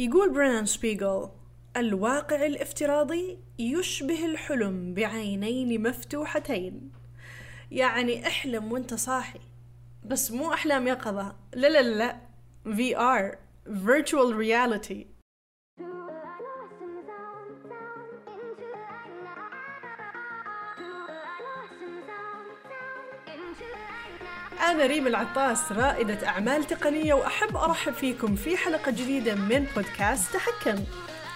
يقول برينان شبيغل الواقع الافتراضي يشبه الحلم بعينين مفتوحتين. يعني احلم وانت صاحي بس مو أحلام يقظة لا لا لا VR Virtual Reality. أنا ريم العطاس رائدة أعمال تقنية وأحب أرحب فيكم في حلقة جديدة من بودكاست تحكم.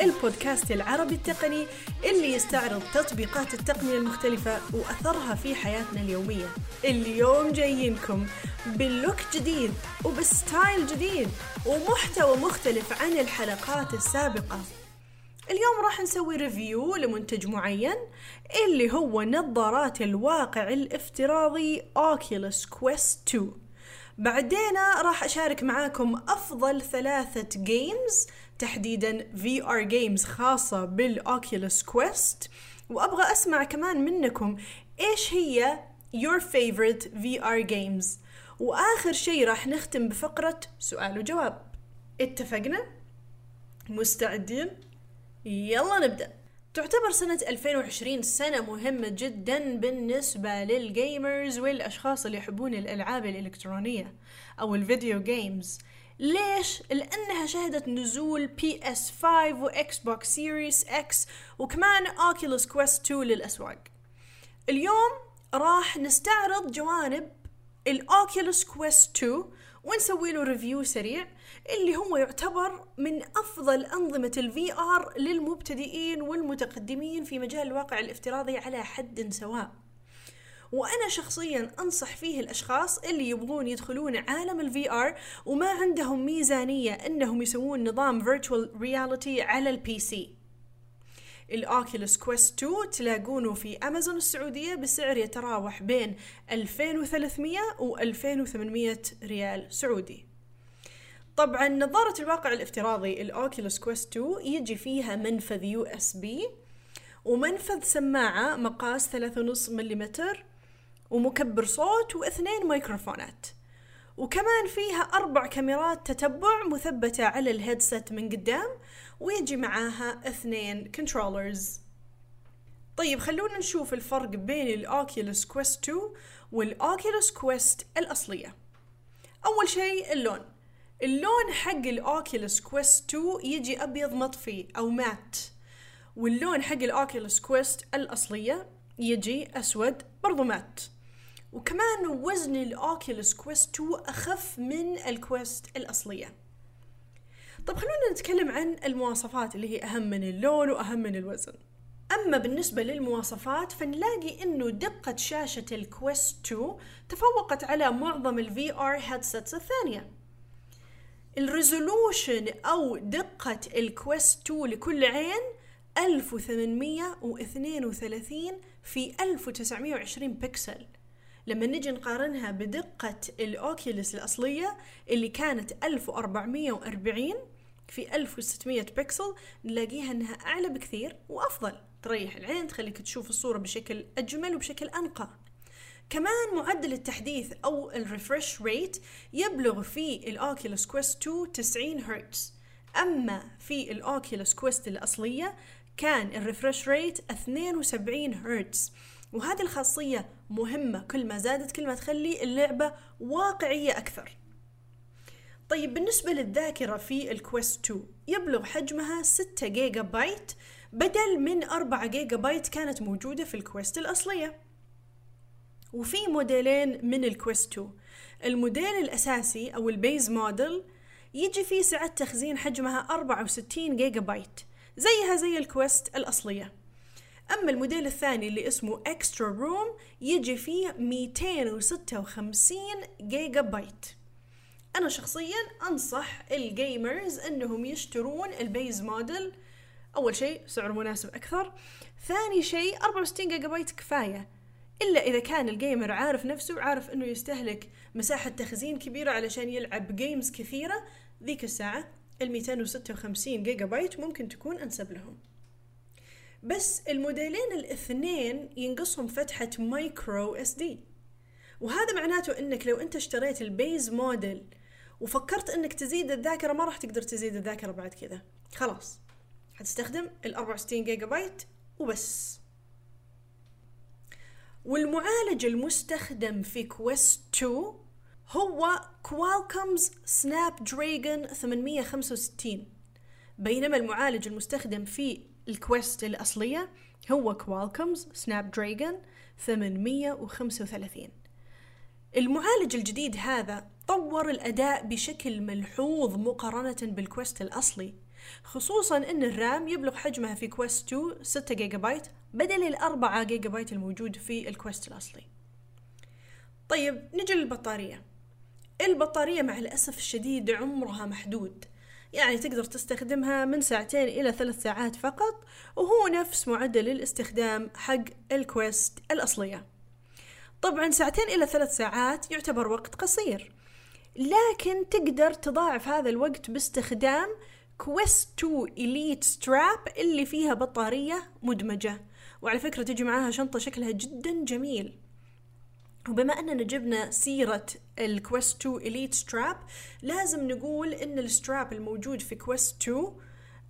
البودكاست العربي التقني اللي يستعرض تطبيقات التقنية المختلفة وأثرها في حياتنا اليومية. اليوم جايينكم بال look جديد وب style جديد ومحتوى مختلف عن الحلقات السابقة. اليوم راح نسوي review لمنتج معين اللي هو نظارات الواقع الافتراضي Oculus Quest 2 بعدين راح أشارك معاكم أفضل ثلاثة games تحديدا VR games خاصة بال Oculus Quest وأبغى أسمع كمان منكم إيش هي your favorite VR games وآخر شيء راح نختم بفقرة سؤال وجواب اتفقنا؟ مستعدين؟ يلا نبدأ. تعتبر سنة 2020 سنة مهمة جدا بالنسبة لل gamers والأشخاص اللي يحبون الألعاب الإلكترونية أو ال video games ليش؟ لأنها شهدت نزول PS 5 و Xbox Series X وكمان Oculus Quest 2 للأسواق. اليوم راح نستعرض جوانب ال Oculus Quest 2 ونسوي له review سريع اللي هو يعتبر من أفضل أنظمة ال VR للمبتدئين والمتقدمين في مجال الواقع الافتراضي على حد سواء. وأنا شخصيا أنصح فيه الأشخاص اللي يبغون يدخلون عالم ال VR وما عندهم ميزانية إنهم يسوون نظام virtual reality على ال PC ال Oculus Quest 2 تلاقونه في أمازون السعودية بسعر يتراوح بين 2300 و 2800 ريال سعودي. طبعا نظارة الواقع الافتراضي ال Oculus Quest 2 يجي فيها منفذ USB ومنفذ سماعة مقاس 3.5 ملم ومكبر صوت واثنين ميكروفونات. وكمان فيها أربع كاميرات تتبع مثبتة على ال headset من قدام ويجي معاها اثنين controllers طيب خلونا نشوف الفرق بين ال Oculus Quest 2 وال Oculus Quest الأصلية. أول شيء اللون. اللون حق ال Oculus Quest 2 يجي أبيض مطفي أو matte. واللون حق ال Oculus Quest الأصلية يجي أسود برضو matte. وكمان وزن ال Oculus Quest 2 أخف من ال Quest الأصلية. طب خلونا نتكلم عن المواصفات اللي هي أهم من اللون وأهم من الوزن. أما بالنسبة للمواصفات فنلاقي إنه دقة شاشة ال Quest 2 تفوقت على معظم ال VR headsets الثانية. ال resolution أو دقة ال Quest 2 لكل عين 1832 في 1920 بكسل. لما نجي نقارنها بدقة ال Oculus الأصلية اللي كانت 1440 في 1600 بكسل نلاقيها إنها أعلى بكثير وأفضل. تريح العين تخليك تشوف الصورة بشكل أجمل وبشكل أنقى. كمان معدل التحديث أو ال refresh rate يبلغ في ال Oculus Quest 2 90 هرتز. أما في ال Oculus Quest الأصلية كان ال refresh rate 72 هرتز. وهذه الخاصية مهمة كل ما زادت كل ما تخلي اللعبة واقعية أكثر. طيب بالنسبة للذاكرة في ال Quest 2 يبلغ حجمها 6 جيجا بايت بدل من 4 جيجا بايت كانت موجودة في ال Quest الأصلية. وفي موديلين من ال Quest 2 الموديل الأساسي أو ال base model يجي فيه سعة تخزين حجمها 64 جيجا بايت زيها زي ال Quest الأصلية. أما الموديل الثاني اللي اسمه extra room يجي فيه 256 جيجا بايت أنا شخصيا أنصح ال gamers أنهم يشترون ال base model. أول شيء سعر مناسب أكثر. ثاني شيء 64 جيجا بايت كفاية. إلا إذا كان ال gamer عارف نفسه وعارف أنه يستهلك مساحة تخزين كبيرة علشان يلعب games كثيرة ذيك الساعة ال 256 جيجا بايت ممكن تكون أنسب لهم. بس الموديلين الاثنين ينقصهم فتحة micro SD وهذا معناته إنك لو أنت اشتريت ال base model وفكرت إنك تزيد الذاكرة ما راح تقدر تزيد الذاكرة بعد كذا. خلاص. حتستخدم ال 64 جيجا بايت وبس. والمعالج المستخدم في Quest 2 هو Qualcomm's Snapdragon 865 بينما المعالج المستخدم في ال Quest الأصلية هو Qualcomm's Snapdragon 835 المعالج الجديد هذا طور الأداء بشكل ملحوظ مقارنة بال Quest الأصلي خصوصا أن ال RAM يبلغ حجمها في Quest 2 6 جيجا بايت بدل الأربعة جيجا بايت الموجود في ال Quest الأصلي. طيب نجي للبطارية. البطارية مع الأسف الشديد عمرها محدود يعني تقدر تستخدمها من ساعتين إلى ثلاث ساعات فقط وهو نفس معدل الاستخدام حق ال Quest الأصلية. طبعا ساعتين إلى ثلاث ساعات يعتبر وقت قصير لكن تقدر تضاعف هذا الوقت باستخدام Quest 2 Elite Strap اللي فيها بطارية مدمجة. وعلى فكرة تجي معاها شنطة شكلها جدا جميل. وبما أننا جبنا سيرة ال Quest 2 Elite Strap لازم نقول إن ال strap الموجود في Quest 2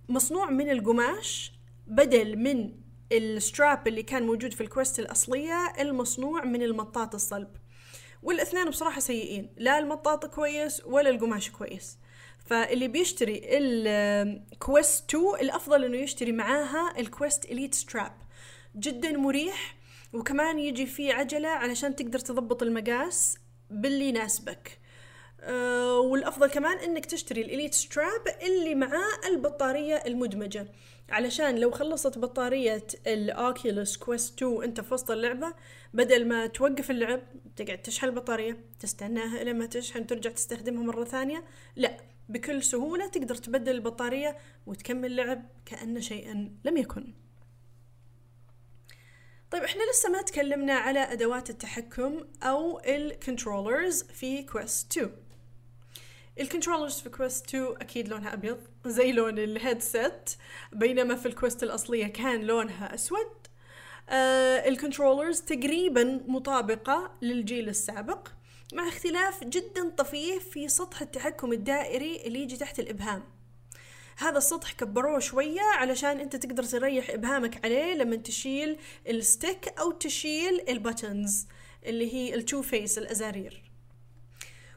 مصنوع من القماش بدل من ال strap اللي كان موجود في ال Quest الأصلية المصنوع من المطاط الصلب. والاثنين بصراحة سيئين لا المطاط كويس ولا القماش كويس. فاللي بيشتري ال Quest 2 الأفضل إنه يشتري معاها ال Quest Elite Strap جدا مريح وكمان يجي فيه عجلة علشان تقدر تضبط المقاس باللي يناسبك. أه والأفضل كمان إنك تشتري ال Elite Strap اللي معاه البطارية المدمجة. علشان لو خلصت بطارية ال Oculus Quest 2 أنت في وسط اللعبة بدل ما توقف اللعب تقعد تشحن البطارية تستناها لما تشحن ترجع تستخدمها مرة ثانية لا بكل سهولة تقدر تبدل البطارية وتكمل لعب كأن شيئا لم يكن. طيب إحنا لسه ما تكلمنا على أدوات التحكم أو ال controllers في Quest 2 ال controllers في Quest 2 أكيد لونها أبيض زي لون ال headset بينما في ال Quest الأصلية كان لونها أسود. آه ال controllers تقريبا مطابقة للجيل السابق مع اختلاف جدا طفيف في سطح التحكم الدائري اللي يجي تحت الإبهام. هذا السطح كبروه شوية علشان أنت تقدر تريح إبهامك عليه لما تشيل ال stick أو تشيل ال buttons اللي هي ال two face الأزارير.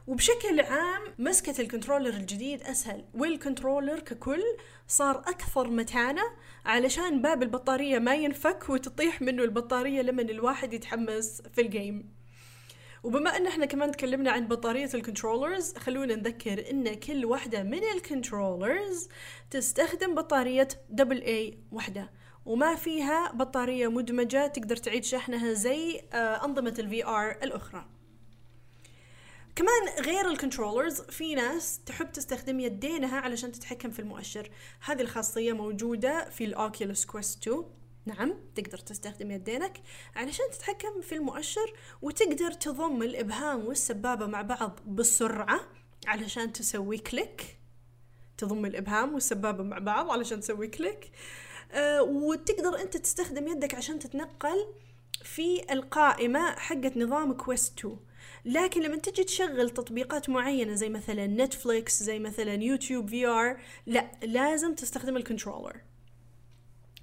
وبشكل عام مسكة ال controller الجديد أسهل وال controller ككل صار أكثر متانة علشان باب البطارية ما ينفك وتطيح منه البطارية لما الواحد يتحمس في ال game. وبما أن إحنا كمان تكلمنا عن بطارية ال controllers خلونا نذكر إن كل واحدة من ال controllers تستخدم بطارية double A واحدة وما فيها بطارية مدمجة تقدر تعيد شحنها زي آه، أنظمة ال VR الأخرى. كمان غير ال controllers في ناس تحب تستخدم يدينها علشان تتحكم في المؤشر. هذه الخاصية موجودة في ال Oculus Quest 2 نعم تقدر تستخدم يدينك علشان تتحكم في المؤشر وتقدر تضم الإبهام والسبابة مع بعض بسرعة علشان تسوي click تضم الإبهام والسبابة مع بعض علشان تسوي click أه وتقدر أنت تستخدم يدك عشان تتنقل في القائمة حقت نظام Quest 2 لكن لما تجي تشغل تطبيقات معينة زي مثلا Netflix زي مثلا YouTube VR لا لازم تستخدم ال controller.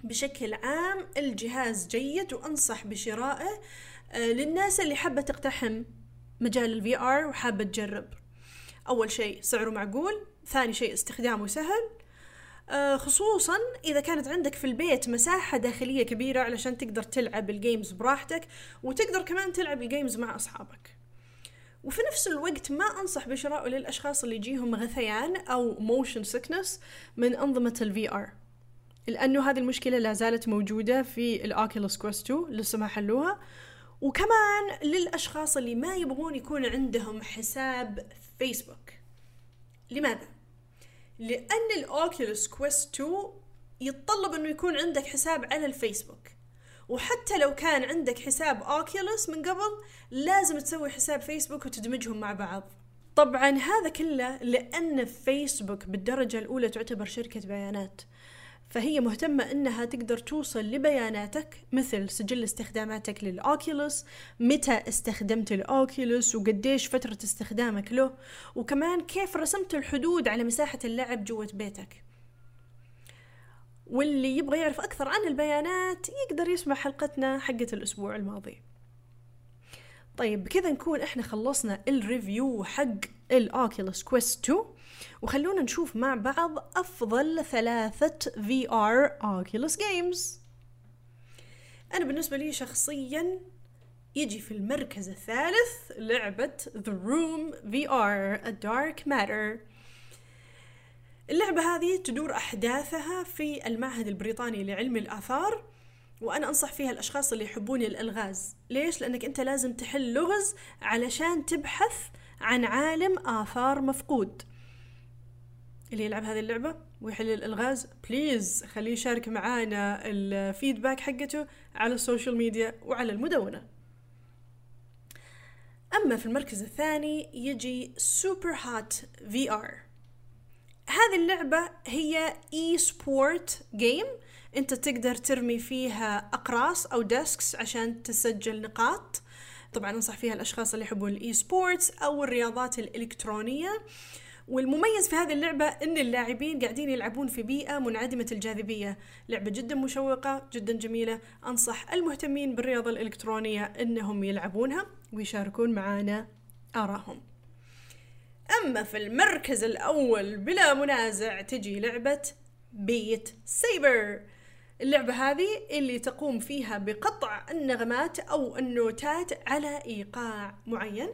بشكل عام الجهاز جيد وأنصح بشرائه آه، للناس اللي حابة تقتحم مجال ال VR وحابة تجرب. أول شيء سعره معقول ثاني شيء استخدامه سهل. آه، خصوصا إذا كانت عندك في البيت مساحة داخلية كبيرة علشان تقدر تلعب ال games براحتك وتقدر كمان تلعب ال games مع أصحابك. وفي نفس الوقت ما أنصح بشرائه للأشخاص اللي يجيهم غثيان أو motion sickness من أنظمة ال VR لأنه هذه المشكلة لا زالت موجودة في ال Oculus Quest 2 لسه ما حلوها. وكمان للأشخاص اللي ما يبغون يكون عندهم حساب فيسبوك لماذا؟ لأن ال Oculus Quest 2 يتطلب أنه يكون عندك حساب على الفيسبوك وحتى لو كان عندك حساب Oculus من قبل لازم تسوي حساب فيسبوك وتدمجهم مع بعض. طبعا هذا كله لأن فيسبوك بالدرجة الأولى تعتبر شركة بيانات. فهي مهتمة إنها تقدر توصل لبياناتك مثل سجل استخداماتك للأوكيولوس متى استخدمت الأوكيولوس وقديش فترة استخدامك له وكمان كيف رسمت الحدود على مساحة اللعب جوة بيتك. واللي يبغى يعرف أكثر عن البيانات يقدر يسمع حلقتنا حقة الأسبوع الماضي. طيب بكذا نكون إحنا خلصنا ال review حق ال Oculus Quest 2 وخلونا نشوف مع بعض أفضل ثلاثة VR Oculus games أنا بالنسبة لي شخصيا يجي في المركز الثالث لعبة The Room VR A Dark Matter. اللعبة هذه تدور أحداثها في المعهد البريطاني لعلم الآثار وأنا أنصح فيها الأشخاص اللي يحبون الألغاز. ليش؟ لأنك أنت لازم تحل لغز علشان تبحث عن عالم آثار مفقود. اللي يلعب هذه اللعبة ويحل الألغاز please خليه يشارك معانا ال feedback حقته على ال social media وعلى المدونة. أما في المركز الثاني يجي Superhot VR هذه اللعبة هي e-sport game انت تقدر ترمي فيها أقراص أو discs عشان تسجل نقاط. طبعا أنصح فيها الأشخاص اللي يحبون ال e-sports أو الرياضات الإلكترونية. والمميز في هذه اللعبة أن اللاعبين قاعدين يلعبون في بيئة منعدمة الجاذبية. لعبة جدا مشوقة جدا جميلة. أنصح المهتمين بالرياضة الإلكترونية أنهم يلعبونها ويشاركون معنا آرائهم. أما في المركز الأول بلا منازع تجي لعبة Beat Saber اللعبة هذه اللي تقوم فيها بقطع النغمات أو النوتات على إيقاع معين.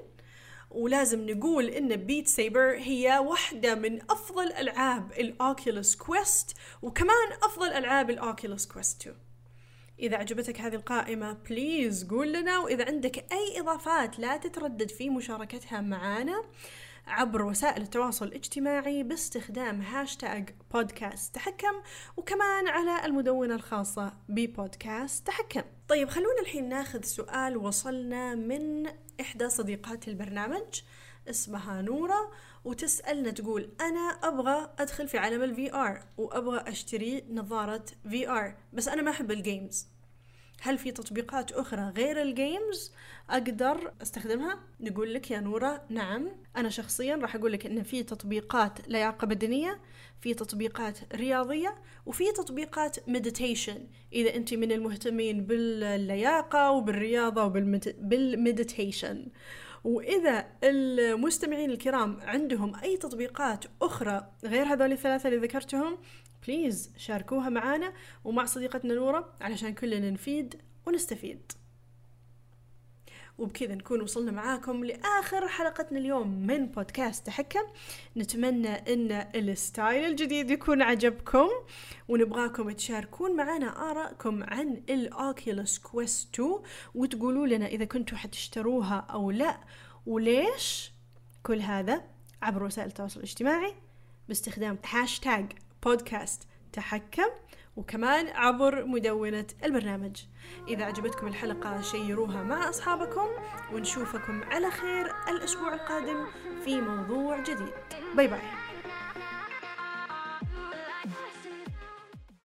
ولازم نقول إن Beat Saber هي واحدة من أفضل ألعاب ال Oculus Quest وكمان أفضل ألعاب ال Oculus Quest 2 إذا عجبتك هذه القائمة please قول لنا وإذا عندك أي إضافات لا تتردد في مشاركتها معنا عبر وسائل التواصل الاجتماعي باستخدام هاشتاج بودكاست تحكم وكمان على المدونة الخاصة ببودكاست تحكم. طيب خلونا الحين ناخذ سؤال وصلنا من إحدى صديقات البرنامج اسمها نورة وتسألنا تقول أنا أبغى أدخل في عالم ال VR وأبغى أشتري نظارة VR بس أنا ما أحب ال games هل في تطبيقات أخرى غير ال games أقدر أستخدمها؟ نقول لك يا نورة نعم. أنا شخصيا راح أقول لك إن في تطبيقات لياقة بدنية في تطبيقات رياضية وفي تطبيقات meditation إذا أنت من المهتمين باللياقة وبالرياضة وبال meditation وإذا المستمعين الكرام عندهم أي تطبيقات أخرى غير هذول الثلاثة اللي ذكرتهم please شاركوها معانا ومع صديقتنا نورة علشان كلنا نفيد ونستفيد. وبكذا نكون وصلنا معاكم لآخر حلقتنا اليوم من بودكاست تحكم. نتمنى إن ال style الجديد يكون عجبكم ونبغاكم تشاركون معنا آراءكم عن ال Oculus Quest 2 وتقولوا لنا إذا كنتوا حتشتروها أو لا. وليش كل هذا عبر وسائل التواصل الاجتماعي باستخدام هاشتاج بودكاست تحكم وكمان عبر مدونة البرنامج. إذا عجبتكم الحلقة شيروها مع أصحابكم ونشوفكم على خير الأسبوع القادم في موضوع جديد. باي باي.